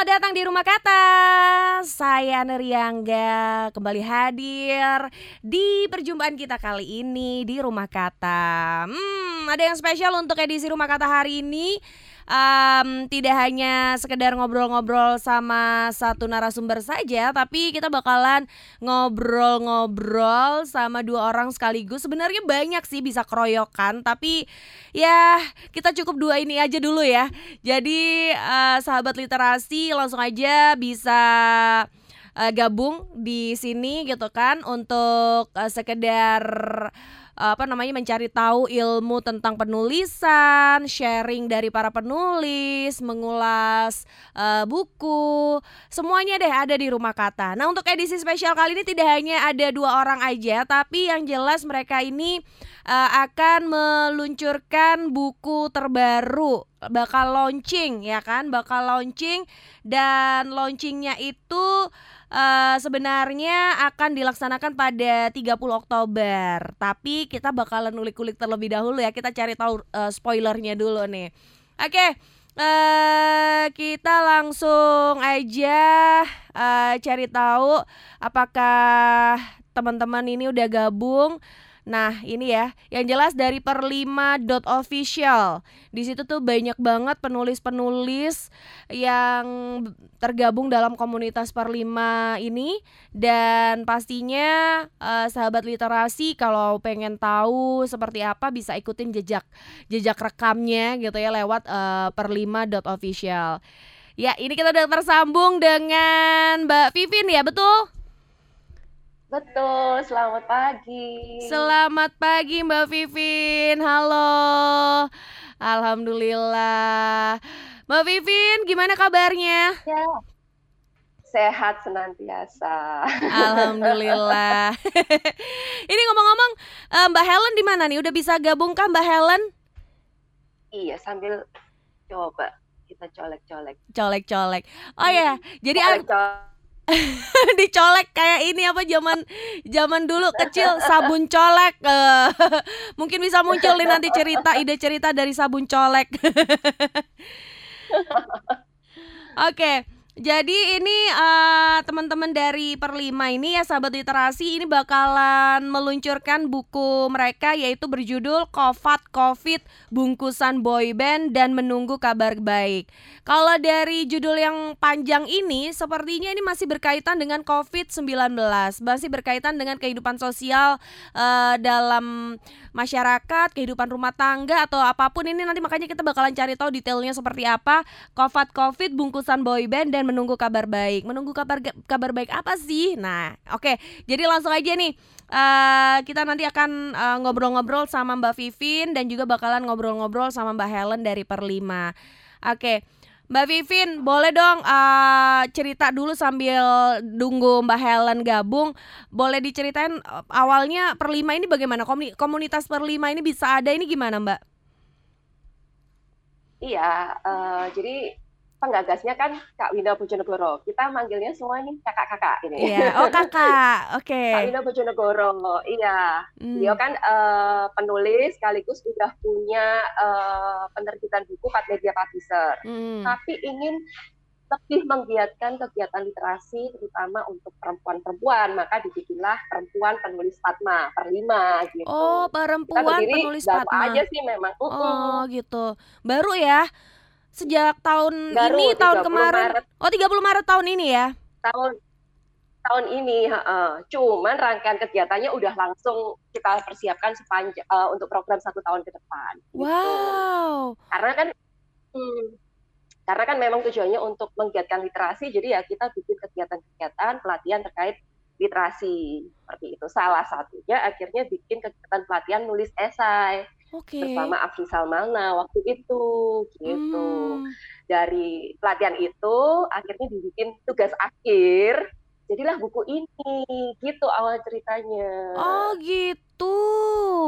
selamat datang di Rumah Kata. Saya Neriangga kembali hadir di perjumpaan kita kali ini di Rumah Kata. Hmm, ada yang spesial untuk edisi Rumah Kata hari ini um, tidak hanya sekedar ngobrol-ngobrol sama satu narasumber saja, tapi kita bakalan ngobrol-ngobrol sama dua orang sekaligus. Sebenarnya banyak sih bisa keroyokan, tapi ya kita cukup dua ini aja dulu ya. Jadi uh, sahabat literasi langsung aja bisa uh, gabung di sini gitu kan untuk uh, sekedar apa namanya mencari tahu ilmu tentang penulisan, sharing dari para penulis, mengulas uh, buku, semuanya deh ada di rumah kata. Nah untuk edisi spesial kali ini tidak hanya ada dua orang aja, tapi yang jelas mereka ini uh, akan meluncurkan buku terbaru bakal launching ya kan bakal launching dan launchingnya itu uh, sebenarnya akan dilaksanakan pada 30 Oktober. Tapi kita bakalan ulik-ulik terlebih dahulu ya. Kita cari tahu uh, spoilernya dulu nih. Oke. Okay. Uh, eh, kita langsung aja uh, cari tahu apakah teman-teman ini udah gabung Nah, ini ya, yang jelas dari perlima.official. Di situ tuh banyak banget penulis-penulis yang tergabung dalam komunitas Perlima ini dan pastinya uh, sahabat literasi kalau pengen tahu seperti apa bisa ikutin jejak jejak rekamnya gitu ya lewat uh, perlima.official. Ya, ini kita udah tersambung dengan Mbak Vivin ya, betul? Betul, selamat pagi. Selamat pagi Mbak Vivin. Halo. Alhamdulillah. Mbak Vivin, gimana kabarnya? Ya. Sehat senantiasa. Alhamdulillah. Ini ngomong-ngomong, eh, Mbak Helen di mana nih? Udah bisa gabungkah Mbak Helen? Iya, sambil coba kita colek-colek. Colek-colek. Oh ya, jadi colek -colek dicolek kayak ini apa zaman zaman dulu kecil sabun colek uh, mungkin bisa muncul nih nanti cerita ide cerita dari sabun colek oke okay. Jadi ini uh, teman-teman dari Perlima ini ya sahabat literasi ini bakalan meluncurkan buku mereka yaitu berjudul Kovat Covid Bungkusan Boyband dan Menunggu Kabar Baik. Kalau dari judul yang panjang ini sepertinya ini masih berkaitan dengan COVID-19, masih berkaitan dengan kehidupan sosial uh, dalam masyarakat, kehidupan rumah tangga atau apa pun ini nanti makanya kita bakalan cari tahu detailnya seperti apa. Kovat Covid Bungkusan Boyband dan menunggu kabar baik. Menunggu kabar kabar baik apa sih? Nah, oke. Okay. Jadi langsung aja nih. Uh, kita nanti akan eh, ngobrol-ngobrol sama Mbak Vivin dan juga bakalan ngobrol-ngobrol sama Mbak Helen dari Perlima. Oke. Okay. Mbak Vivin, boleh dong uh, cerita dulu sambil tunggu Mbak Helen gabung. Boleh diceritain uh, awalnya Perlima ini bagaimana? Komunitas Perlima ini bisa ada ini gimana Mbak? Iya, uh, jadi penggagasnya kan Kak Winda Bojonegoro. Kita manggilnya semua ini kakak-kakak ini. Iya, oh kakak. Oke. Okay. Kak Winda Bojonegoro. Iya. Hmm. Dia kan uh, penulis sekaligus sudah punya uh, penerbitan buku Pat Media Publisher. Hmm. Tapi ingin lebih menggiatkan kegiatan literasi terutama untuk perempuan-perempuan maka dibikinlah perempuan penulis Fatma perlima gitu. Oh perempuan penulis Fatma. aja sih memang. Uh -uh. Oh gitu. Baru ya sejak tahun Baru ini tahun kemarin. Maret. Oh 30 Maret tahun ini ya. Tahun tahun ini uh, cuman rangkaian kegiatannya udah langsung kita persiapkan sepanjang uh, untuk program satu tahun ke depan. Gitu. Wow. Karena kan hmm, karena kan memang tujuannya untuk menggiatkan literasi jadi ya kita bikin kegiatan-kegiatan pelatihan terkait literasi seperti itu. Salah satunya akhirnya bikin kegiatan pelatihan nulis esai okay. bersama Afri Salmana waktu itu gitu. Hmm. Dari pelatihan itu akhirnya dibikin tugas akhir. Jadilah buku ini gitu awal ceritanya. Oh gitu.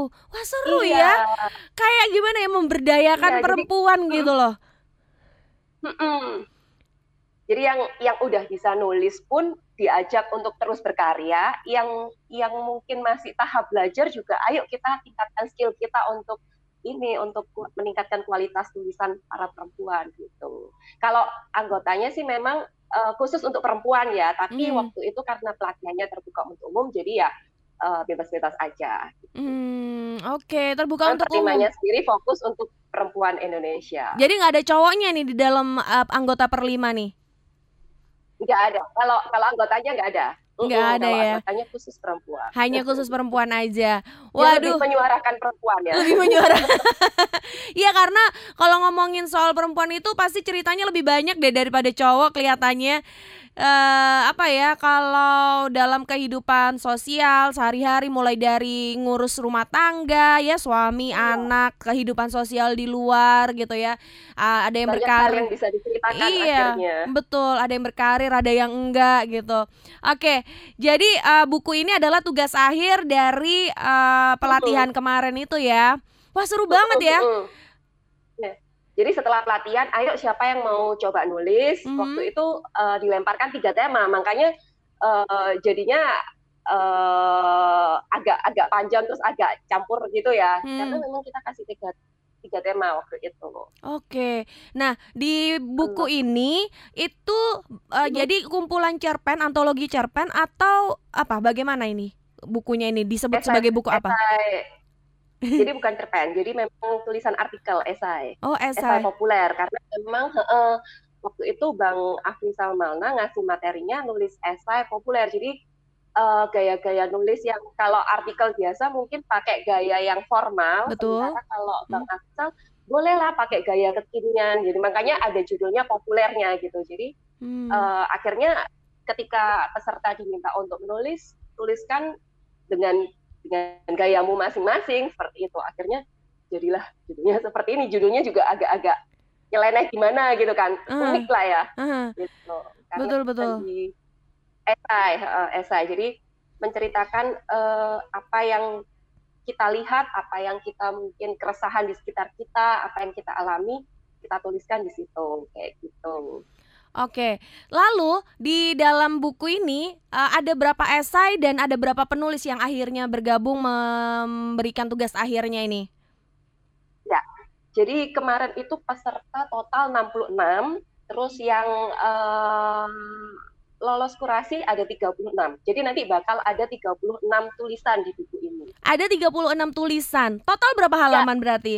Wah seru iya. ya. Kayak gimana ya memberdayakan iya, perempuan jadi, gitu loh. Mm -mm. Jadi yang yang udah bisa nulis pun diajak untuk terus berkarya yang yang mungkin masih tahap belajar juga ayo kita tingkatkan skill kita untuk ini untuk meningkatkan kualitas tulisan para perempuan gitu. Kalau anggotanya sih memang uh, khusus untuk perempuan ya, tapi hmm. waktu itu karena pelatihannya terbuka untuk umum, jadi ya uh, bebas-bebas aja. Gitu. Hmm, Oke, okay. terbuka Dan untuk umum. sendiri fokus untuk perempuan Indonesia. Jadi nggak ada cowoknya nih di dalam uh, anggota perlima nih? Nggak ada. Kalau kalau anggotanya nggak ada. Nggak ada ya. Hanya khusus perempuan. Hanya khusus perempuan aja. Waduh. lebih menyuarakan perempuan ya. Lebih menyuarakan. Iya karena kalau ngomongin soal perempuan itu pasti ceritanya lebih banyak deh daripada cowok kelihatannya uh, apa ya kalau dalam kehidupan sosial sehari-hari mulai dari ngurus rumah tangga ya suami iya. anak kehidupan sosial di luar gitu ya uh, ada yang Banyak berkarir yang bisa diceritakan iya akhirnya. betul ada yang berkarir ada yang enggak gitu oke jadi uh, buku ini adalah tugas akhir dari uh, pelatihan -huh. kemarin itu ya wah seru banget ya uh -huh jadi setelah pelatihan, ayo siapa yang mau coba nulis? Mm -hmm. Waktu itu uh, dilemparkan tiga tema, makanya uh, jadinya uh, agak agak panjang terus agak campur gitu ya. Mm. Karena memang kita kasih tiga tiga tema waktu itu. Oke, nah di buku hmm. ini itu uh, hmm. jadi kumpulan cerpen, antologi cerpen atau apa? Bagaimana ini bukunya ini disebut esai, sebagai buku apa? Esai, jadi bukan cerpen, jadi memang tulisan artikel esai. Oh, esai. Esai populer karena memang uh, waktu itu Bang Afri Salmalna ngasih materinya nulis esai populer. Jadi uh, gaya-gaya nulis yang kalau artikel biasa mungkin pakai gaya yang formal, Betul. kalau Bang hmm. Afsal bolehlah pakai gaya kekinian. Jadi makanya ada judulnya populernya gitu. Jadi hmm. uh, akhirnya ketika peserta diminta untuk menulis, tuliskan dengan dengan gayamu masing-masing seperti itu. Akhirnya jadilah judulnya seperti ini. Judulnya juga agak-agak nyeleneh gimana gitu kan. Uh, unik lah ya. Uh, gitu. Karena betul betul. esai uh, esai. Jadi menceritakan uh, apa yang kita lihat apa yang kita mungkin keresahan di sekitar kita apa yang kita alami kita tuliskan di situ. Kayak gitu Oke, lalu di dalam buku ini uh, ada berapa esai dan ada berapa penulis yang akhirnya bergabung memberikan tugas akhirnya ini? Ya, jadi kemarin itu peserta total 66, terus yang uh, lolos kurasi ada 36. Jadi nanti bakal ada 36 tulisan di buku ini. Ada 36 tulisan. Total berapa halaman ya. berarti?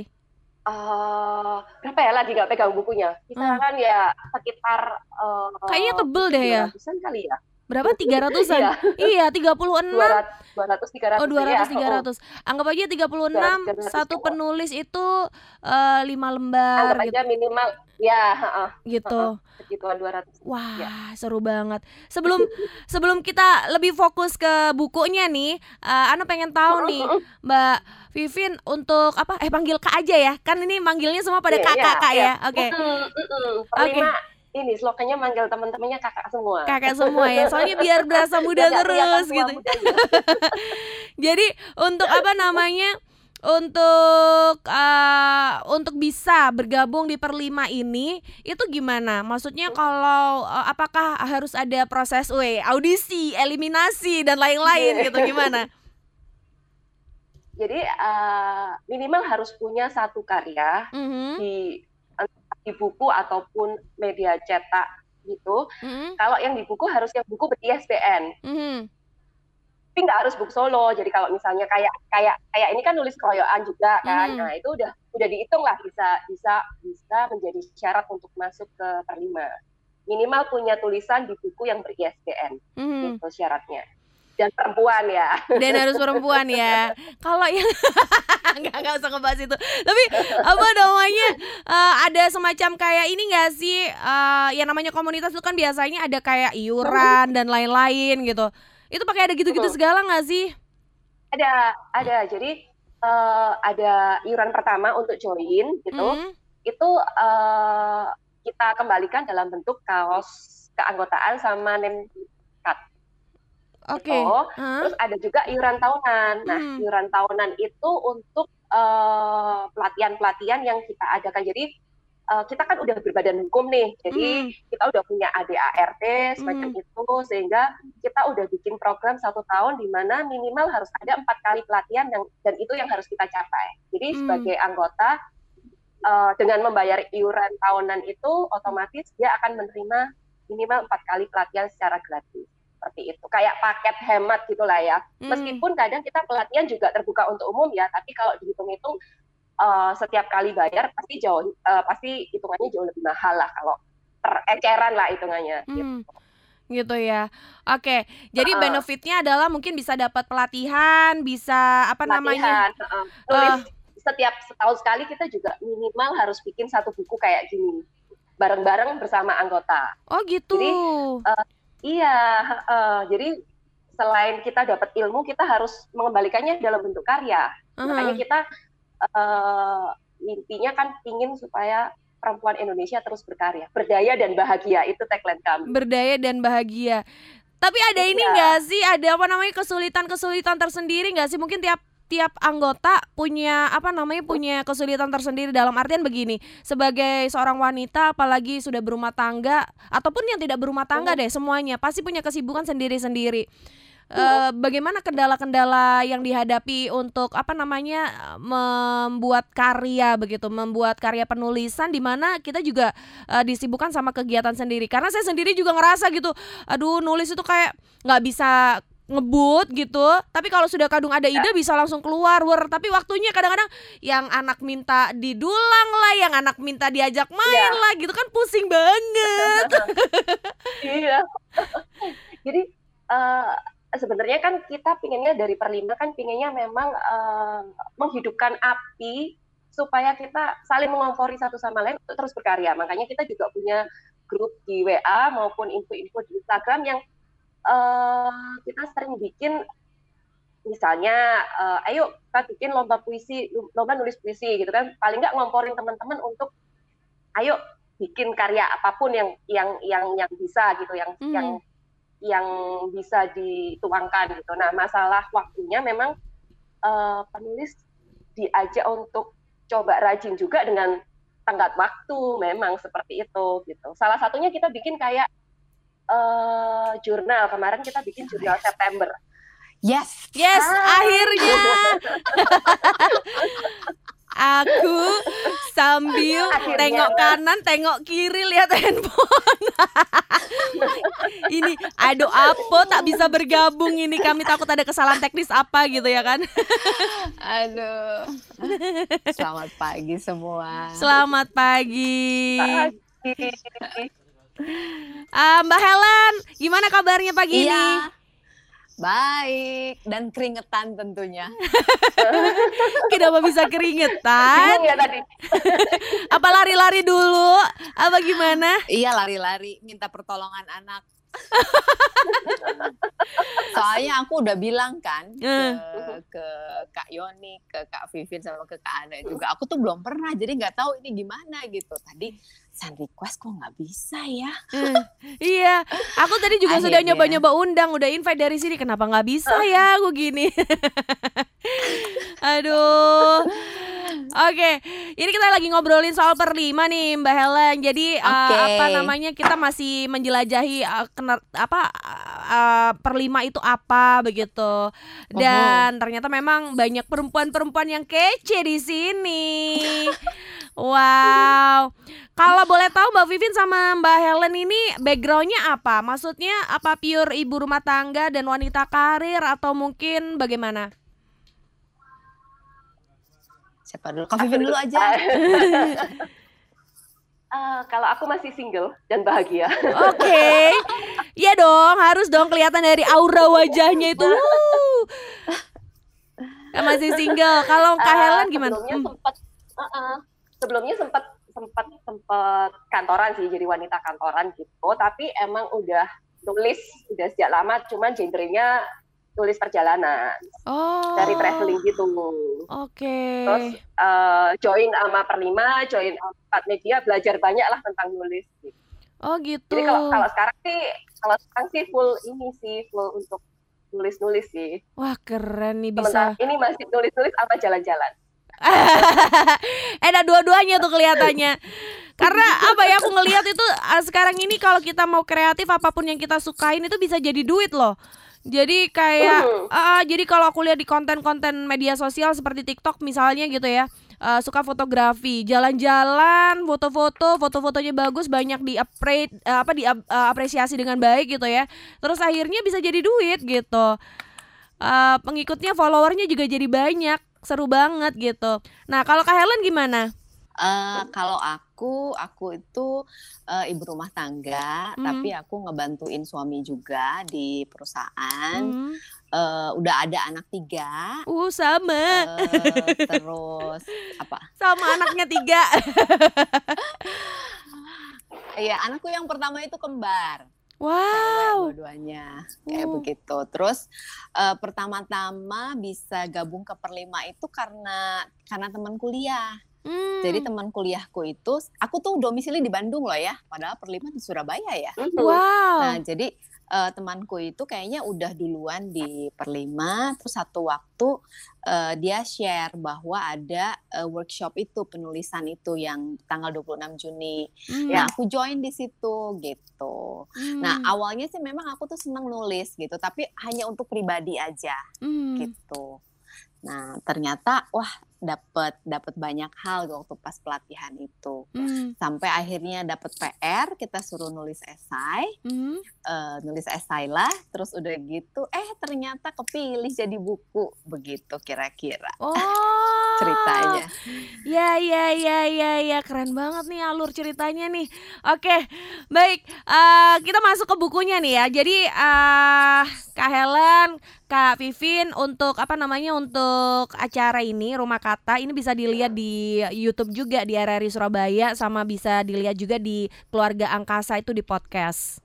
Uh, berapa ya? Lagi nggak pegang bukunya. Kisaran hmm. ya sekitar uh, kayaknya tebel deh ya. kali ya berapa? Tiga ratusan? Iya tiga puluh enam. Dua ratus tiga ratus oh dua ratus tiga ratus. anggap aja tiga puluh enam satu penulis itu uh, lima lembar anggap gitu. aja minimal ya uh, gitu. Segituan dua ratus. Wah ya. seru banget. Sebelum sebelum kita lebih fokus ke bukunya nih uh, Ana pengen tahu nih Mbak Vivin untuk apa? Eh panggil kak aja ya. Kan ini manggilnya semua pada yeah, kakak yeah, kak yeah. ya? Oke. Okay. oke. Okay ini slogannya manggil teman-temannya kakak semua. Kakak semua ya. Soalnya biar berasa muda terus gitu. Jadi untuk apa namanya? Untuk uh, untuk bisa bergabung di Perlima ini itu gimana? Maksudnya kalau uh, apakah harus ada proses we, audisi, eliminasi dan lain-lain gitu gimana? Jadi uh, minimal harus punya satu karya mm -hmm. di di buku ataupun media cetak gitu. Mm-hmm. Kalau yang di buku harus yang buku ber-ISBN. Mm-hmm. Tapi nggak harus buku solo. Jadi kalau misalnya kayak kayak kayak ini kan nulis keroyokan juga kan. Mm-hmm. Nah, itu udah udah dihitung lah bisa bisa bisa menjadi syarat untuk masuk ke perlima. Minimal punya tulisan di buku yang ber-ISBN. Mm-hmm. Itu syaratnya dan perempuan ya. Dan harus perempuan ya. Kalau yang nggak nggak usah ngebahas itu. Tapi apa namanya uh, ada semacam kayak ini nggak sih uh, yang namanya komunitas itu kan biasanya ada kayak iuran dan lain-lain gitu. Itu pakai ada gitu-gitu segala nggak sih? Ada, ada. Jadi uh, ada iuran pertama untuk join gitu. Mm. Itu uh, kita kembalikan dalam bentuk kaos keanggotaan sama name Oke. Okay. Gitu. Huh? Terus ada juga iuran tahunan. Nah, hmm. iuran tahunan itu untuk pelatihan pelatihan-pelatihan yang kita adakan. Jadi uh, kita kan udah berbadan hukum nih, jadi hmm. kita udah punya ADART semacam hmm. itu, sehingga kita udah bikin program satu tahun di mana minimal harus ada empat kali pelatihan dan, dan itu yang harus kita capai. Jadi hmm. sebagai anggota uh, dengan membayar iuran tahunan itu, otomatis dia akan menerima minimal empat kali pelatihan secara gratis seperti itu kayak paket hemat gitulah ya hmm. meskipun kadang kita pelatihan juga terbuka untuk umum ya tapi kalau dihitung-hitung uh, setiap kali bayar pasti jauh uh, pasti hitungannya jauh lebih mahal lah kalau tereceran lah hitungannya hmm. gitu gitu ya. Oke, jadi uh, benefitnya adalah mungkin bisa dapat pelatihan, bisa apa pelatihan, namanya? Uh, uh, setiap setahun sekali kita juga minimal harus bikin satu buku kayak gini, bareng-bareng bersama anggota. Oh gitu. Jadi uh, Iya, uh, jadi selain kita dapat ilmu, kita harus mengembalikannya dalam bentuk karya. Uh -huh. Makanya kita uh, intinya kan ingin supaya perempuan Indonesia terus berkarya, berdaya dan bahagia itu tagline kami. Berdaya dan bahagia. Tapi ada iya. ini nggak sih? Ada apa namanya kesulitan-kesulitan tersendiri nggak sih? Mungkin tiap tiap anggota punya apa namanya punya kesulitan tersendiri. Dalam artian begini sebagai seorang wanita apalagi sudah berumah tangga ataupun yang tidak berumah tangga deh semuanya pasti punya kesibukan sendiri-sendiri. Uh, bagaimana kendala-kendala yang dihadapi untuk apa namanya membuat karya begitu, membuat karya penulisan di mana kita juga uh, disibukkan sama kegiatan sendiri. Karena saya sendiri juga ngerasa gitu, aduh nulis itu kayak nggak bisa ngebut gitu. Tapi kalau sudah kadung ada ide ya. bisa langsung keluar wer. Tapi waktunya kadang-kadang yang anak minta didulang lah yang anak minta diajak main ya. lah gitu kan pusing banget. Iya. Jadi uh, sebenarnya kan kita pinginnya dari perlima kan pinginnya memang uh, menghidupkan api supaya kita saling mengompori satu sama lain untuk terus berkarya. Makanya kita juga punya grup di WA maupun info-info di Instagram yang uh, kita sering bikin misalnya uh, ayo kita bikin lomba puisi lomba nulis puisi gitu kan. Paling nggak ngomporin teman-teman untuk ayo bikin karya apa pun yang yang yang yang bisa gitu yang hmm. yang yang bisa dituangkan gitu. Nah masalah waktunya memang uh, penulis diajak untuk coba rajin juga dengan tenggat waktu memang seperti itu gitu. Salah satunya kita bikin kayak uh, jurnal. Kemarin kita bikin jurnal September. Yes. Yes, ah. akhirnya. Aku sambil akhirnya. tengok kanan, tengok kiri lihat handphone. ini aduh apa tak bisa bergabung ini kami takut ada kesalahan teknis apa gitu ya kan. aduh. Selamat pagi semua. Selamat pagi. Pagi. Uh, Mbak Helen, gimana kabarnya pagi iya. ini? Baik dan keringetan tentunya. Kenapa bisa keringetan? ya tadi. Apa lari-lari dulu? Apa gimana? Iya lari-lari, minta pertolongan anak. Soalnya aku udah bilang kan ke, eh. ke Kak Yoni, ke Kak Vivin sama ke Kak Ana juga. Aku tuh belum pernah, jadi nggak tahu ini gimana gitu. Tadi send request kok nggak bisa ya? Hmm, iya, aku tadi juga Akhirnya. sudah nyoba-nyoba undang, udah invite dari sini. Kenapa nggak bisa ya? Aku gini. Aduh. Oke, ini kita lagi ngobrolin soal perlima nih Mbak Helen. Jadi okay. uh, eh, apa namanya kita masih menjelajahi uh, kener, apa uh, perlima itu apa begitu. Dan -huh. ternyata memang banyak perempuan-perempuan yang kece di sini. Wow. Kalau boleh tahu Mbak Vivin sama Mbak Helen ini backgroundnya apa? Maksudnya apa pure ibu rumah tangga dan wanita karir atau mungkin bagaimana? Siapa dulu? Kak Vivin dulu aja. Uh, kalau aku masih single dan bahagia. Oke, okay. iya dong, harus dong kelihatan dari aura wajahnya itu. Uh. masih single. Kalau Kak uh, Helen gimana? Sebelumnya hmm. sempat, uh -uh, sebelumnya sempat sempat sempat kantoran sih, jadi wanita kantoran gitu. Tapi emang udah nulis udah sejak lama, cuman gendernya tulis perjalanan oh. dari traveling gitu. Oke. Okay. Terus uh, join sama Perlima, join empat media, belajar banyak lah tentang nulis. Gitu. Oh gitu. Jadi kalau kalau sekarang sih kalau sekarang sih full ini sih full untuk nulis-nulis sih. Wah keren nih bisa. Sementara ini masih nulis-nulis apa jalan-jalan. eh, ada dua-duanya tuh kelihatannya. Karena apa ya aku ngelihat itu uh, sekarang ini kalau kita mau kreatif apa pun yang kita sukain itu bisa jadi duit loh. Jadi kayak uh, jadi kalau aku lihat di konten-konten media sosial seperti TikTok misalnya gitu ya. Uh, suka fotografi, jalan-jalan, foto-foto, foto-fotonya bagus, banyak di uh, apa di uh, apresiasi dengan baik gitu ya. Terus akhirnya bisa jadi duit gitu. Uh, pengikutnya, followernya juga jadi banyak, seru banget gitu. Nah kalau Kak Helen gimana? Uh, kalau aku, aku itu uh, ibu rumah tangga, mm. tapi aku ngebantuin suami juga di perusahaan. Mm. Uh, udah ada anak tiga. Uh sama. Uh, terus apa? Sama anaknya tiga. Iya, anakku yang pertama itu kembar. Wow. dua-duanya kayak uh. begitu. Terus uh, pertama-tama bisa gabung ke Perlima itu karena karena teman kuliah. Hmm. Jadi teman kuliahku itu, aku tuh domisili di Bandung loh ya, padahal perlima di Surabaya ya. Hmm. Wow. Nah jadi uh, temanku itu kayaknya udah duluan di perlima, terus satu waktu uh, dia share bahwa ada uh, workshop itu penulisan itu yang tanggal 26 Juni. Hmm. Nah aku join di situ gitu. Hmm. Nah awalnya sih memang aku tuh seneng nulis gitu, tapi hanya untuk pribadi aja hmm. gitu. Nah, ternyata wah dapat dapat banyak hal waktu pas pelatihan itu. Mm. Sampai akhirnya dapat PR, kita suruh nulis esai. Mm. Uh, nulis esai lah, terus udah gitu eh ternyata kepilih jadi buku begitu kira-kira. Oh. ceritanya. Ya ya ya ya ya keren banget nih alur ceritanya nih. Oke, baik. Uh, kita masuk ke bukunya nih ya. Jadi uh, Kak Helen Kak Vivin untuk apa namanya untuk acara ini Rumah Kata ini bisa dilihat di YouTube juga di RRI Surabaya sama bisa dilihat juga di Keluarga Angkasa itu di podcast.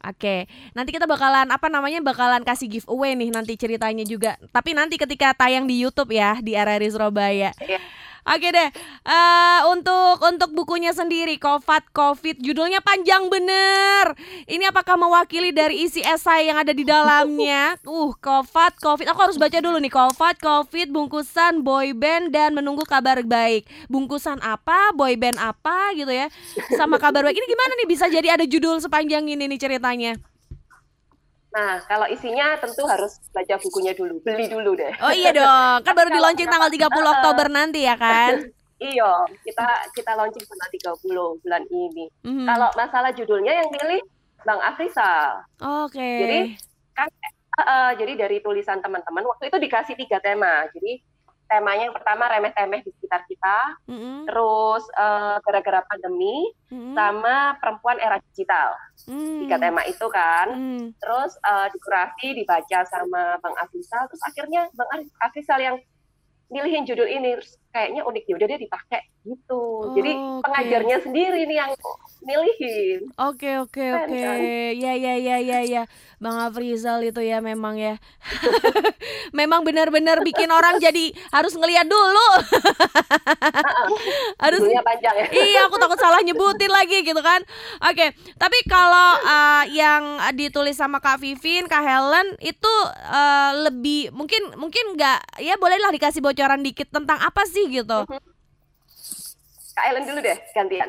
Oke, nanti kita bakalan apa namanya bakalan kasih giveaway nih nanti ceritanya juga. Tapi nanti ketika tayang di YouTube ya di RRI Surabaya. Yeah. Oke deh, uh, untuk untuk bukunya sendiri, Kovat Covid, judulnya panjang bener. Ini apakah mewakili dari isi esai yang ada di dalamnya? Uh, Kovat Covid, aku harus baca dulu nih. Kovat Covid, bungkusan boy band dan menunggu kabar baik. Bungkusan apa, boy band apa gitu ya, sama kabar baik. Ini gimana nih bisa jadi ada judul sepanjang ini nih ceritanya? Nah, kalau isinya tentu harus baca bukunya dulu, beli dulu deh. Oh iya dong, kan baru di launching tanggal 30 Oktober nanti ya kan? iya, kita kita launching tanggal 30 bulan ini. Mm-hmm. Kalau masalah judulnya yang pilih Bang Afrisal. Oke. Okay. Jadi kan uh, uh, jadi dari tulisan teman-teman waktu itu dikasih tiga tema. Jadi temanya yang pertama remeh-temeh di sekitar kita, mm-hmm. terus uh, gara-gara pandemi, mm-hmm. sama perempuan era digital. Mm-hmm. Tiga tema itu kan. Mm-hmm. Terus uh, dikurasi, dibaca sama Bang Afisal, terus akhirnya Bang Afisal yang milihin judul ini terus kayaknya unik ya udah dia dipakai gitu. Oh, Jadi okay. pengajarnya sendiri nih yang milihin. Oke okay, oke okay, oke. Okay. Ya ya ya ya ya. Bang Afrizal itu ya memang ya. memang benar-benar bikin orang jadi harus ngelihat dulu. harus panjang ya. iya, aku takut salah nyebutin lagi gitu kan. Oke, tapi kalau uh, yang ditulis sama Kak Vivin, Kak Helen itu uh, lebih mungkin mungkin nggak ya bolehlah dikasih bocoran dikit tentang apa sih gitu. Kak Ellen dulu deh gantian.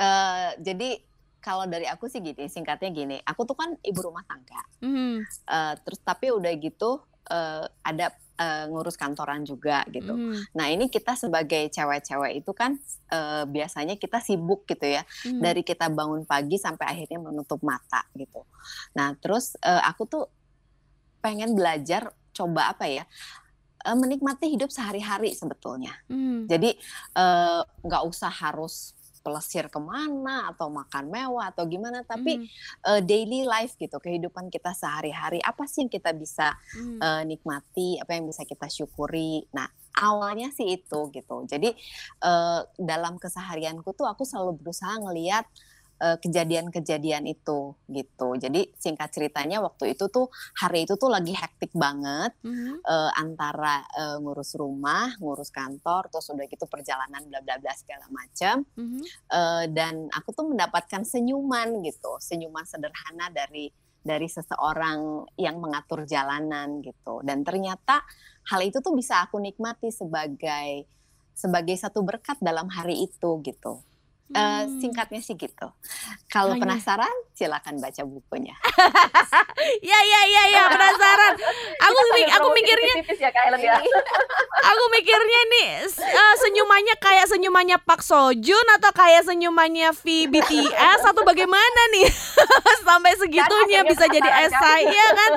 uh, jadi kalau dari aku sih gini, singkatnya gini, aku tuh kan ibu rumah tangga, mm. uh, terus tapi udah gitu uh, ada uh, ngurus kantoran juga gitu. Mm. Nah ini kita sebagai cewek-cewek itu kan uh, biasanya kita sibuk gitu ya, mm. dari kita bangun pagi sampai akhirnya menutup mata gitu. Nah terus uh, aku tuh pengen belajar coba apa ya uh, menikmati hidup sehari-hari sebetulnya. Hmm. Jadi nggak uh, usah harus pelesir ke mana atau makan mewah atau gimana, tapi hmm. uh, daily life gitu, kehidupan kita sehari-hari apa sih yang kita bisa hmm. uh, nikmati, apa yang bisa kita syukuri. Nah awalnya sih itu gitu. Jadi uh, dalam keseharianku tuh aku selalu berusaha ngelihat Eh, kejadian-kejadian uh, itu gitu. Jadi singkat ceritanya waktu itu tuh hari itu tuh lagi hektik banget mm-hmm. uh, antara uh, ngurus rumah, ngurus kantor, terus udah gitu perjalanan bla bla bla segala macam. Mm-hmm. Uh, dan aku tuh mendapatkan senyuman gitu, senyuman sederhana dari dari seseorang yang mengatur jalanan gitu. Dan ternyata hal itu tuh bisa aku nikmati sebagai sebagai satu berkat dalam hari itu gitu. Uh, singkatnya sih gitu. Kalau penasaran, silakan baca bukunya. ya ya ya ya penasaran. Aku aku mikirnya ya, ya. Aku mikirnya nih uh, senyumannya kayak senyumannya Pak Sojun atau kayak senyumannya V BTS atau bagaimana nih? Sampai segitunya bisa jadi esai ya kan?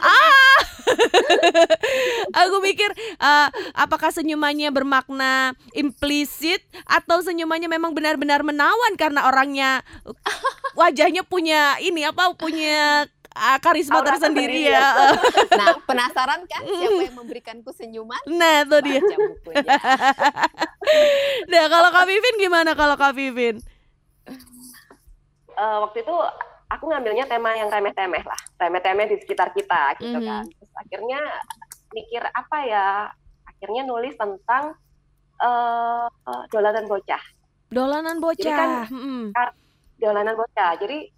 Ah. aku mikir uh, apakah senyumannya bermakna implisit atau senyumannya memang benar-benar menawan karena orangnya wajahnya punya ini apa punya uh, karisma Aura tersendiri ya. ya. nah, penasaran kan siapa yang memberikanku senyuman? Nah, itu dia. nah, kalau Kak Vivin gimana kalau Kak Vivin? Uh, waktu itu aku ngambilnya tema yang remeh-temeh lah, remeh-temeh di sekitar kita gitu mm -hmm. kan. Terus akhirnya mikir apa ya? Akhirnya nulis tentang uh, uh, dolanan bocah. Dolanan bocah. Jadi kan mm. dolanan bocah. Jadi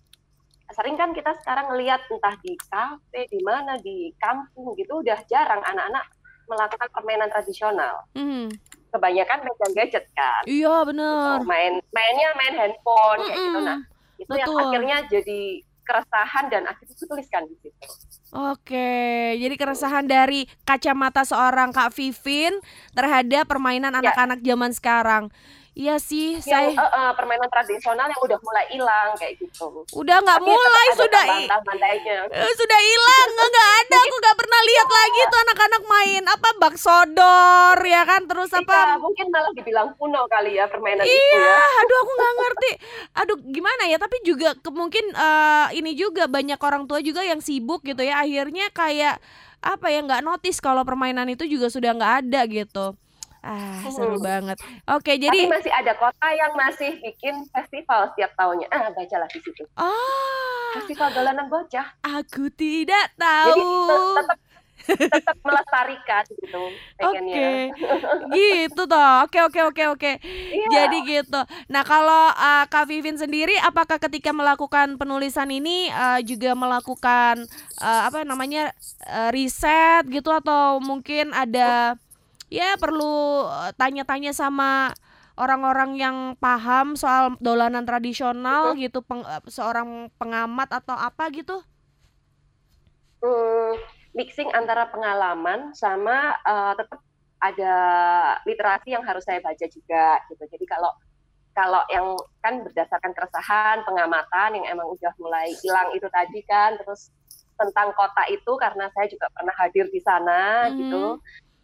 sering kan kita sekarang ngelihat entah di kafe, di mana, di kampung gitu udah jarang anak-anak melakukan permainan tradisional. Mm. Kebanyakan megang gadget kan. Iya benar. Gitu. Main mainnya main handphone mm -mm. kayak gitu. Nah itu Betul. yang akhirnya jadi keresahan dan akhirnya tuliskan di situ. Oke, jadi keresahan dari kacamata seorang Kak Vivin terhadap permainan ya. anak-anak ya. zaman sekarang. Iya sih, yang, saya uh, uh, permainan tradisional yang udah mulai hilang kayak gitu. Udah nggak mulai sudah uh, sudah hilang nggak ada aku nggak pernah lihat lagi tuh anak-anak main apa bak sodor ya kan terus iya, apa? mungkin malah dibilang kuno kali ya permainan iya, itu ya. aduh aku nggak ngerti. Aduh gimana ya? Tapi juga mungkin uh, ini juga banyak orang tua juga yang sibuk gitu ya akhirnya kayak apa ya nggak notice kalau permainan itu juga sudah nggak ada gitu. Ah, seru hmm. banget. Oke, jadi Tapi masih ada kota yang masih bikin festival setiap tahunnya. Ah, bacalah di situ. Oh. Festival dolanan bocah. Aku tidak tahu. Jadi tetap tetap melestarikan gitu Oke. Okay. gitu toh. Oke oke oke oke. Iya. Jadi gitu. Nah, kalau uh, Kak Vivin sendiri apakah ketika melakukan penulisan ini uh, juga melakukan uh, apa namanya uh, riset gitu atau mungkin ada ya perlu eh, tanya-tanya sama orang-orang yang paham soal dolanan tradisional gitu peng, eh, seorang pengamat atau apa gitu. Hmm, mixing antara pengalaman sama uh, tetap ada literasi yang harus saya baca juga gitu. Jadi kalau kalau yang kan berdasarkan keresahan pengamatan yang emang udah mulai hilang itu tadi kan terus tentang kota itu karena saya juga pernah hadir di sana mm. gitu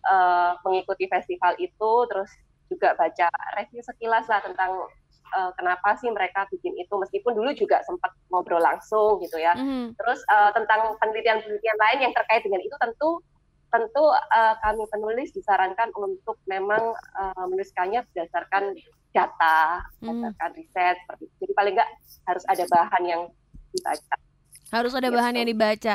uh, mengikuti festival itu terus juga baca review sekilas lah tentang uh, kenapa sih mereka bikin itu meskipun dulu juga sempat ngobrol langsung gitu ya mm. terus uh, tentang penelitian-penelitian lain yang terkait dengan itu tentu tentu uh, kami penulis disarankan untuk memang uh, menuliskannya berdasarkan data mm. berdasarkan riset seperti itu jadi paling nggak harus ada bahan yang dibaca harus ada gitu. bahan yang dibaca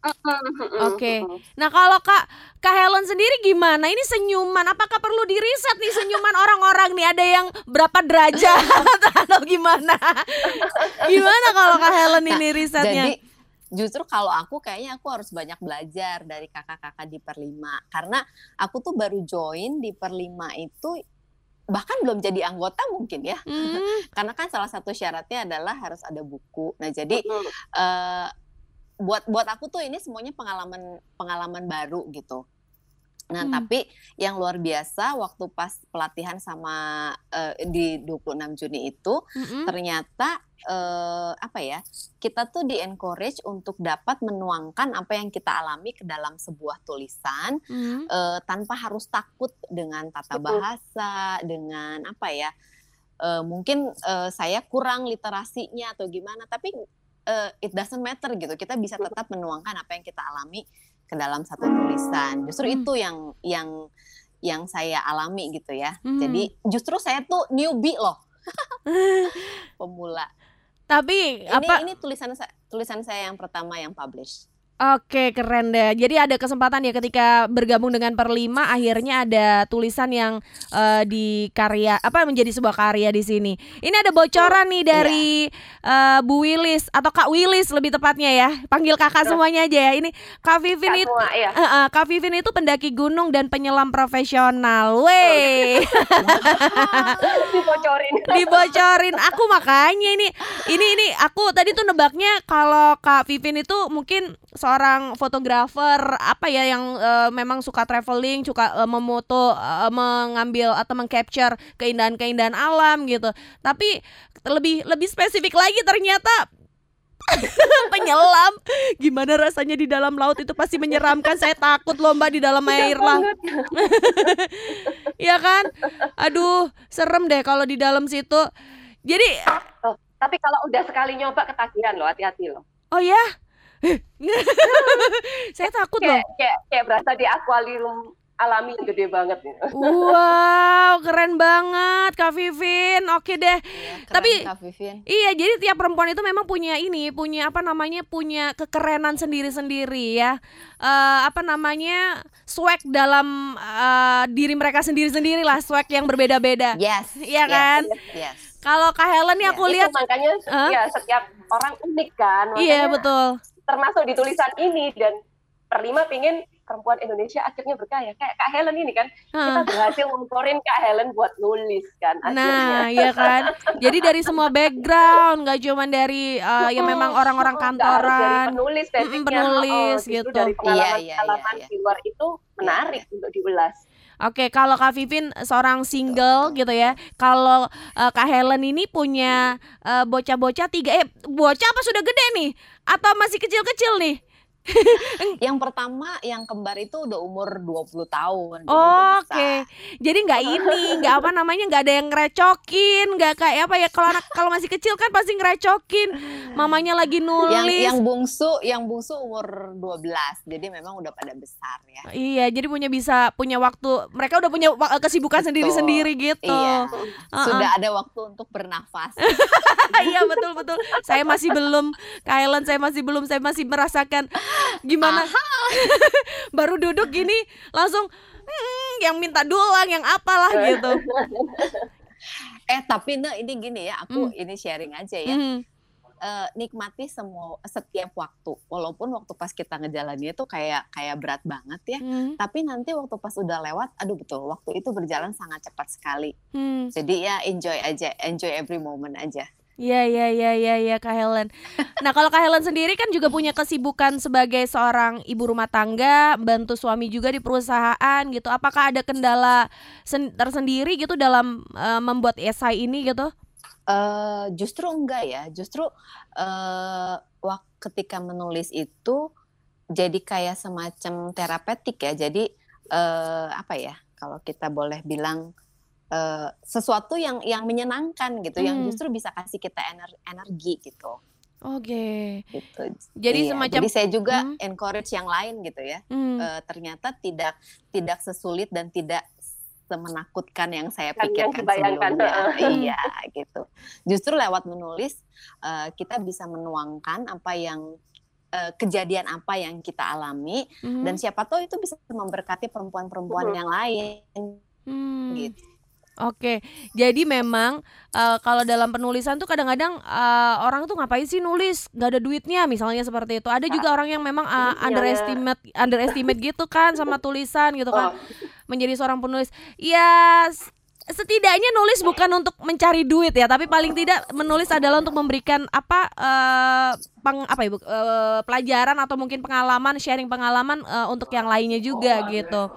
Oke. Okay. Nah, kalau Kak Kak Helen sendiri gimana? Ini senyuman apakah perlu diriset nih senyuman orang-orang nih ada yang berapa derajat atau gimana? gimana kalau Kak Helen ini nah, risetnya? Jadi justru kalau aku kayaknya aku harus banyak belajar dari kakak-kakak di Perlima karena aku tuh baru join di Perlima itu bahkan belum jadi anggota mungkin ya mm. karena kan salah satu syaratnya adalah harus ada buku nah jadi mm. uh, buat buat aku tuh ini semuanya pengalaman pengalaman baru gitu. Nah, hmm. tapi yang luar biasa waktu pas pelatihan sama uh, di 26 Juni itu hmm. ternyata uh, apa ya? Kita tuh di encourage untuk dapat menuangkan apa yang kita alami ke dalam sebuah tulisan hmm. uh, tanpa harus takut dengan tata bahasa, dengan apa ya? Uh, mungkin uh, saya kurang literasinya atau gimana, tapi uh, it doesn't matter gitu. Kita bisa tetap menuangkan apa yang kita alami ke dalam satu tulisan. Justru hmm. itu yang yang yang saya alami gitu ya. Hmm. Jadi justru saya tuh newbie loh. Pemula. Tapi ini, apa ini tulisan tulisan saya yang pertama yang publish. Oke, keren deh. Jadi ada kesempatan ya ketika bergabung dengan Perlima akhirnya ada tulisan yang uh, di karya apa menjadi sebuah karya di sini. Ini ada bocoran nih dari yeah. uh, Bu Wilis atau Kak Wilis lebih tepatnya ya. Panggil Kakak semuanya aja ya. Ini Kak Vivin itu ya. uh, uh, Kak Vivin itu pendaki gunung dan penyelam profesional. Weh. Dibocorin. Dibocorin. Aku makanya ini ini ini aku tadi tuh nebaknya kalau Kak Vivin itu mungkin seorang fotografer apa ya yang uh, memang suka traveling, suka uh, memoto, uh, mengambil atau mengcapture keindahan-keindahan alam gitu. Tapi lebih lebih spesifik lagi ternyata penyelam. Gimana rasanya di dalam laut itu pasti menyeramkan? Saya takut lomba di dalam air lah. ya kan? Aduh serem deh kalau di dalam situ. Jadi oh, tapi kalau udah sekali nyoba ketagihan loh hati-hati loh. Oh ya saya takut kayak, loh. Kayak, kayak berasa di akuarium alami yang gede banget. Wow, keren banget Kak Vivin. Oke deh. Ya, Tapi Kak Vivin. iya, jadi tiap perempuan itu memang punya ini, punya apa namanya, punya kekerenan sendiri-sendiri ya. Uh, apa namanya, swag dalam uh, diri mereka sendiri-sendiri lah, swag yang berbeda-beda. Yes. Iya kan? Yes. Kalau Kak Helen nih aku ya, lihat makanya uh? ya setiap orang unik kan. Makanya, iya, betul termasuk di tulisan ini dan Perlima pingin perempuan Indonesia akhirnya berkaya kayak Kak Helen ini kan kita berhasil ngomporin Kak Helen buat nulis kan akhirnya. nah iya kan jadi dari semua background nggak cuma dari uh, yang memang orang-orang kantoran dari penulis mm, penulis oh, gitu dari pengalaman iya, iya, iya, iya. di luar itu menarik iya. untuk diulas Oke, kalau Kak Vivin seorang single gitu ya. Kalau uh, Kak Helen ini punya bocah-bocah uh, tiga eh bocah apa sudah gede nih? Atau masih kecil-kecil nih? Yang pertama yang kembar itu udah umur 20 tahun. Oh, Oke. Okay. Jadi nggak ini, nggak apa namanya, nggak ada yang ngerecokin, nggak kayak apa ya kalau anak kalau masih kecil kan pasti ngerecokin. Mamanya lagi nulis. Yang yang bungsu, yang bungsu umur 12. Jadi memang udah pada besar ya. Iya, jadi punya bisa punya waktu. Mereka udah punya kesibukan sendiri-sendiri gitu. Iya. Uh-uh. Sudah ada waktu untuk bernafas. iya, betul betul. Saya masih belum, Kailan saya masih belum, saya masih merasakan gimana baru duduk gini langsung hmm, yang minta dulang yang apalah gitu eh tapi nah ini gini ya aku hmm. ini sharing aja ya hmm. uh, nikmati semua setiap waktu walaupun waktu pas kita ngejalaninnya itu kayak kayak berat banget ya hmm. tapi nanti waktu pas udah lewat aduh betul waktu itu berjalan sangat cepat sekali hmm. jadi ya enjoy aja enjoy every moment aja Iya iya iya iya ya, Kak Helen. Nah kalau Kak Helen sendiri kan juga punya kesibukan sebagai seorang ibu rumah tangga, bantu suami juga di perusahaan gitu. Apakah ada kendala tersendiri gitu dalam uh, membuat esai ini gitu? Uh, justru enggak ya, justru uh, ketika menulis itu jadi kayak semacam terapeutik ya. Jadi uh, apa ya? Kalau kita boleh bilang uh, sesuatu yang yang menyenangkan gitu, hmm. yang justru bisa kasih kita ener energi gitu. Oke. Okay. Gitu. Jadi iya, semacam. Jadi saya juga hmm. encourage yang lain gitu ya. Hmm. Uh, ternyata tidak tidak sesulit dan tidak semenakutkan yang saya pikirkan sebelumnya. iya, gitu. Justru lewat menulis uh, kita bisa menuangkan apa yang uh, kejadian apa yang kita alami hmm. dan siapa tahu itu bisa memberkati perempuan-perempuan hmm. yang lain. Hmm. Gitu. Oke, jadi memang uh, kalau dalam penulisan tuh kadang-kadang uh, orang tuh ngapain sih nulis, gak ada duitnya misalnya seperti itu. Ada juga orang yang memang uh, underestimate, underestimate gitu kan sama tulisan gitu kan, oh. menjadi seorang penulis. Ya setidaknya nulis bukan untuk mencari duit ya, tapi paling tidak menulis adalah untuk memberikan apa uh, peng, apa ibu uh, pelajaran atau mungkin pengalaman, sharing pengalaman uh, untuk yang lainnya juga gitu.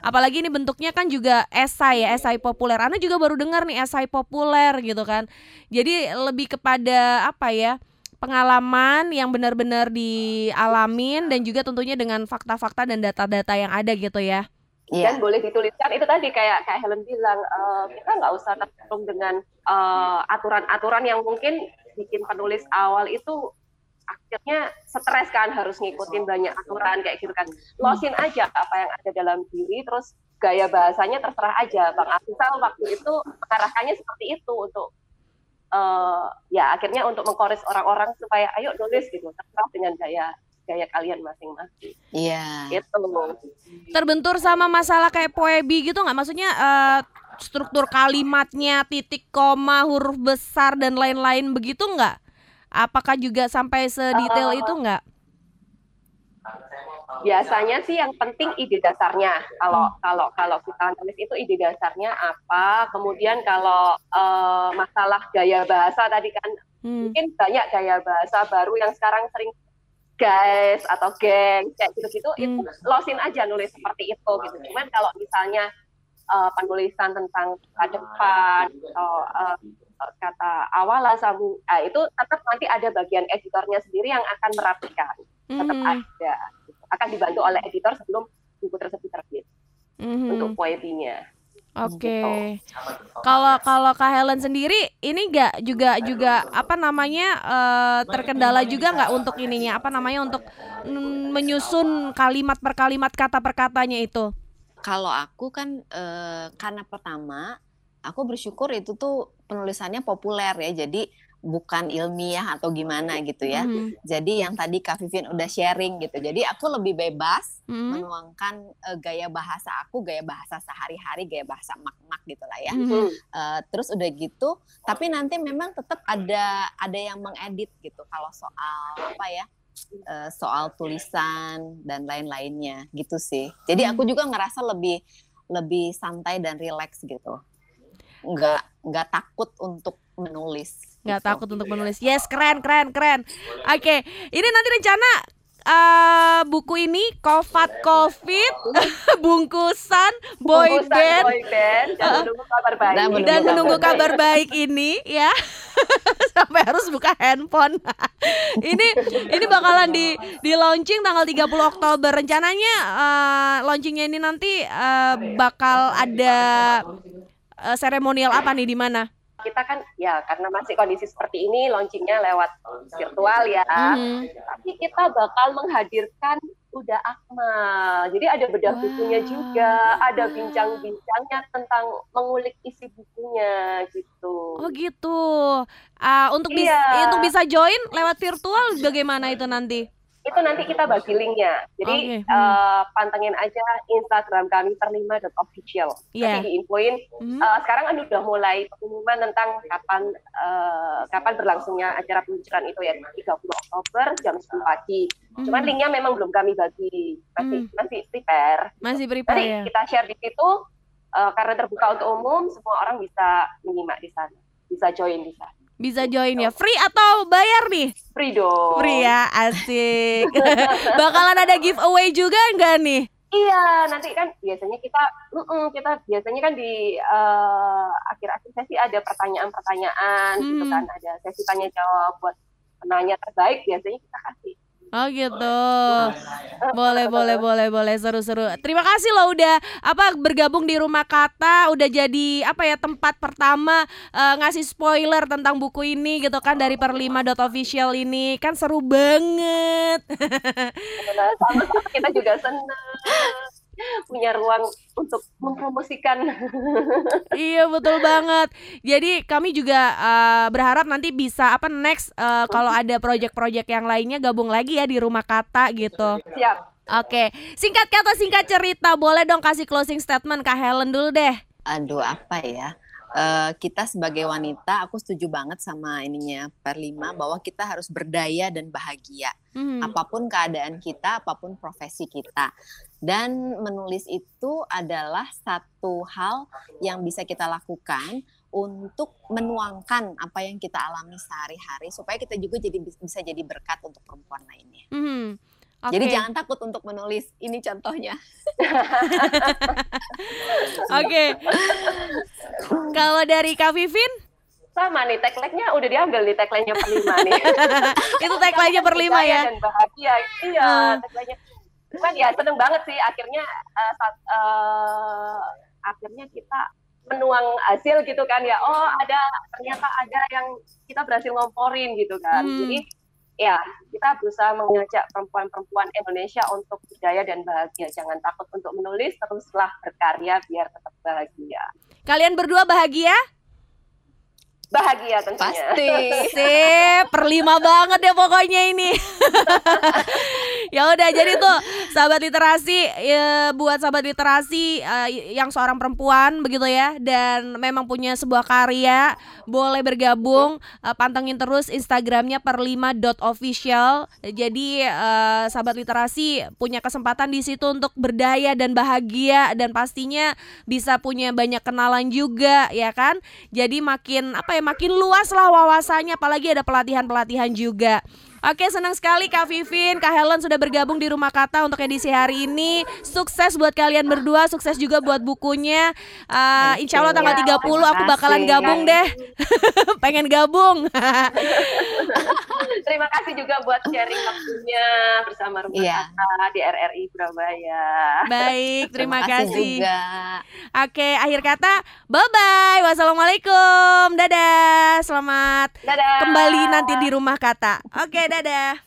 Apalagi ini bentuknya kan juga esai ya, esai populer. Anda juga baru dengar nih esai populer gitu kan. Jadi lebih kepada apa ya? pengalaman yang benar-benar dialamin dan juga tentunya dengan fakta-fakta dan data-data yang ada gitu ya. Yeah. Dan boleh dituliskan itu tadi kayak kayak Helen bilang uh, kita nggak usah tergantung dengan aturan eh, aturan-aturan yang mungkin bikin penulis awal itu akhirnya stres kan harus ngikutin banyak aturan kayak gitu kan losin aja apa yang ada dalam diri terus gaya bahasanya terserah aja bang Afisal waktu itu mengarahkannya seperti itu untuk uh, ya akhirnya untuk mengkores orang-orang supaya ayo nulis gitu terserah dengan gaya gaya kalian masing-masing. Iya. Gitu. Terbentur sama masalah kayak poebi gitu nggak? Maksudnya uh, struktur kalimatnya, titik koma, huruf besar dan lain-lain begitu nggak? Apakah juga sampai sedetail uh, itu nggak? biasanya sih yang penting ide dasarnya kalau hmm. kalau kalau kita nulis itu ide dasarnya apa kemudian kalau uh, masalah gaya bahasa tadi kan hmm. mungkin banyak gaya bahasa baru yang sekarang sering guys atau geng kayak gitu-gitu hmm. itu losin aja nulis seperti itu gitu cuman kalau misalnya uh, penulisan tentang kata depan atau uh, kata awalan sambung uh, itu tetap nanti ada bagian editornya sendiri yang akan merapikan tetap hmm. ada akan dibantu oleh editor sebelum buku tersebut terbit mm-hmm. untuk poetinya. Oke. Okay. Gitu. Kalau kalau Kak Helen sendiri ini enggak juga juga apa namanya uh, terkendala juga nggak untuk ininya apa namanya untuk menyusun kalimat per kalimat kata per katanya itu? Kalau aku kan uh, karena pertama aku bersyukur itu tuh penulisannya populer ya. Jadi bukan ilmiah atau gimana gitu ya. Mm. Jadi yang tadi Kak Vivien udah sharing gitu. Jadi aku lebih bebas mm. menuangkan uh, gaya bahasa aku, gaya bahasa sehari-hari, gaya bahasa mak-mak gitu lah ya. Mm. Uh, terus udah gitu, tapi nanti memang tetap ada ada yang mengedit gitu kalau soal apa ya? Uh, soal tulisan dan lain-lainnya gitu sih. Jadi aku juga ngerasa lebih lebih santai dan rileks gitu. Nggak nggak takut untuk menulis nggak takut untuk menulis. Yes keren keren keren. Oke okay. ini nanti rencana uh, buku ini Kovat Covid bungkusan boy bungkusan band, boy band. Dan menunggu kabar baik. Dan menunggu, dan menunggu kabar, kabar baik. baik ini ya. Sampai harus buka handphone. Ini ini bakalan di di launching tanggal 30 Oktober. Rencananya uh, launchingnya ini nanti uh, bakal ada uh, seremonial apa nih di mana kita kan ya karena masih kondisi seperti ini launchingnya lewat virtual ya mm-hmm. tapi kita bakal menghadirkan udah Akmal jadi ada bedah wow. bukunya juga ada bincang-bincangnya tentang mengulik isi bukunya gitu oh gitu uh, untuk iya. bisa untuk bisa join lewat virtual bagaimana itu nanti itu nanti kita bagi linknya. Jadi okay. uh, eh, pantengin aja Instagram kami perlima official. Yeah. Nanti diinfoin. Mm. Uh, sekarang kan udah mulai pengumuman tentang kapan uh, kapan berlangsungnya acara peluncuran itu ya 30 Oktober jam 10 pagi. Mm. Cuman linknya memang belum kami bagi, masih mm. masih prepare. Masih prepare. Nanti ya. kita share di situ uh, karena terbuka untuk umum, semua orang bisa menyimak di sana, bisa join di sana bisa join ya. Free atau bayar nih? Free dong. Free ya, asik. Bakalan ada giveaway juga enggak nih? Iya, nanti kan biasanya kita, mm -mm, kita biasanya kan di uh, akhir-akhir sesi ada pertanyaan-pertanyaan, gitu hmm. gitu kan, ada sesi tanya jawab buat penanya terbaik biasanya kita kasih Oh gitu. Boleh, boleh, boleh, boleh. Seru-seru. Terima kasih loh udah apa bergabung di rumah kata, udah jadi apa ya tempat pertama uh, ngasih spoiler tentang buku ini gitu kan dari perlima official ini. Kan seru banget. Kita juga senang punya ruang untuk mempromosikan. iya betul banget. Jadi kami juga uh, berharap nanti bisa apa next uh, kalau ada project-project yang lainnya gabung lagi ya di rumah kata gitu. Siap. Oke, singkat kata singkat cerita, boleh dong kasih closing statement Kak Helen dulu deh. Aduh, apa ya? Uh, kita sebagai wanita, aku setuju banget sama ininya Perlima bahwa kita harus berdaya dan bahagia. Hmm. Apa pun keadaan kita, apa pun profesi kita. Dan menulis itu adalah satu hal yang bisa kita lakukan untuk menuangkan apa yang kita alami sehari-hari supaya kita juga jadi bisa jadi berkat untuk perempuan lainnya. Hmm. Okay. Jadi jangan takut untuk menulis. Ini contohnya. Oke. okay. Kalau dari Kak Vivin? Sama nih, tagline-nya udah diambil nih tagline-nya perlima nih. Itu tagline-nya perlima ya? Dan bahagia. Iya, uh. tagline-nya. Cuman ya seneng banget sih akhirnya uh, saat, uh, akhirnya kita menuang hasil gitu kan ya. Oh, ada ternyata ada yang kita berhasil ngomporin gitu kan. Hmm. Jadi ya kita berusaha mengajak perempuan-perempuan Indonesia untuk berdaya dan bahagia. Jangan takut untuk menulis, teruslah berkarya biar tetap bahagia. Kalian berdua bahagia? Bahagia tentunya. Pasti. Sip, perlima banget ya pokoknya ini. ya udah jadi tuh sahabat literasi ya, buat sahabat literasi uh, yang seorang perempuan begitu ya dan memang punya sebuah karya boleh bergabung uh, pantengin terus Instagramnya perlima official. Jadi uh, sahabat literasi punya kesempatan di situ untuk berdaya dan bahagia dan pastinya bisa punya banyak kenalan juga ya kan? Jadi makin apa ya makin luas lah wawasannya apalagi ada pelatihan-pelatihan juga Oke, senang sekali Kak Vivin, Kak Helen sudah bergabung di Rumah Kata untuk edisi hari ini. Sukses buat kalian berdua, sukses juga buat bukunya. Uh, insya Allah tanggal 30 aku bakalan gabung deh. Pengen gabung. Terima kasih juga buat sharing waktunya bersama Rumah yeah. Kata di RRI Surabaya. Baik, terima, terima kasih. kasih juga. Oke, akhir kata, bye-bye. Wassalamualaikum. Dadah. Selamat Dadah. kembali nanti di Rumah Kata. Oke, dadah.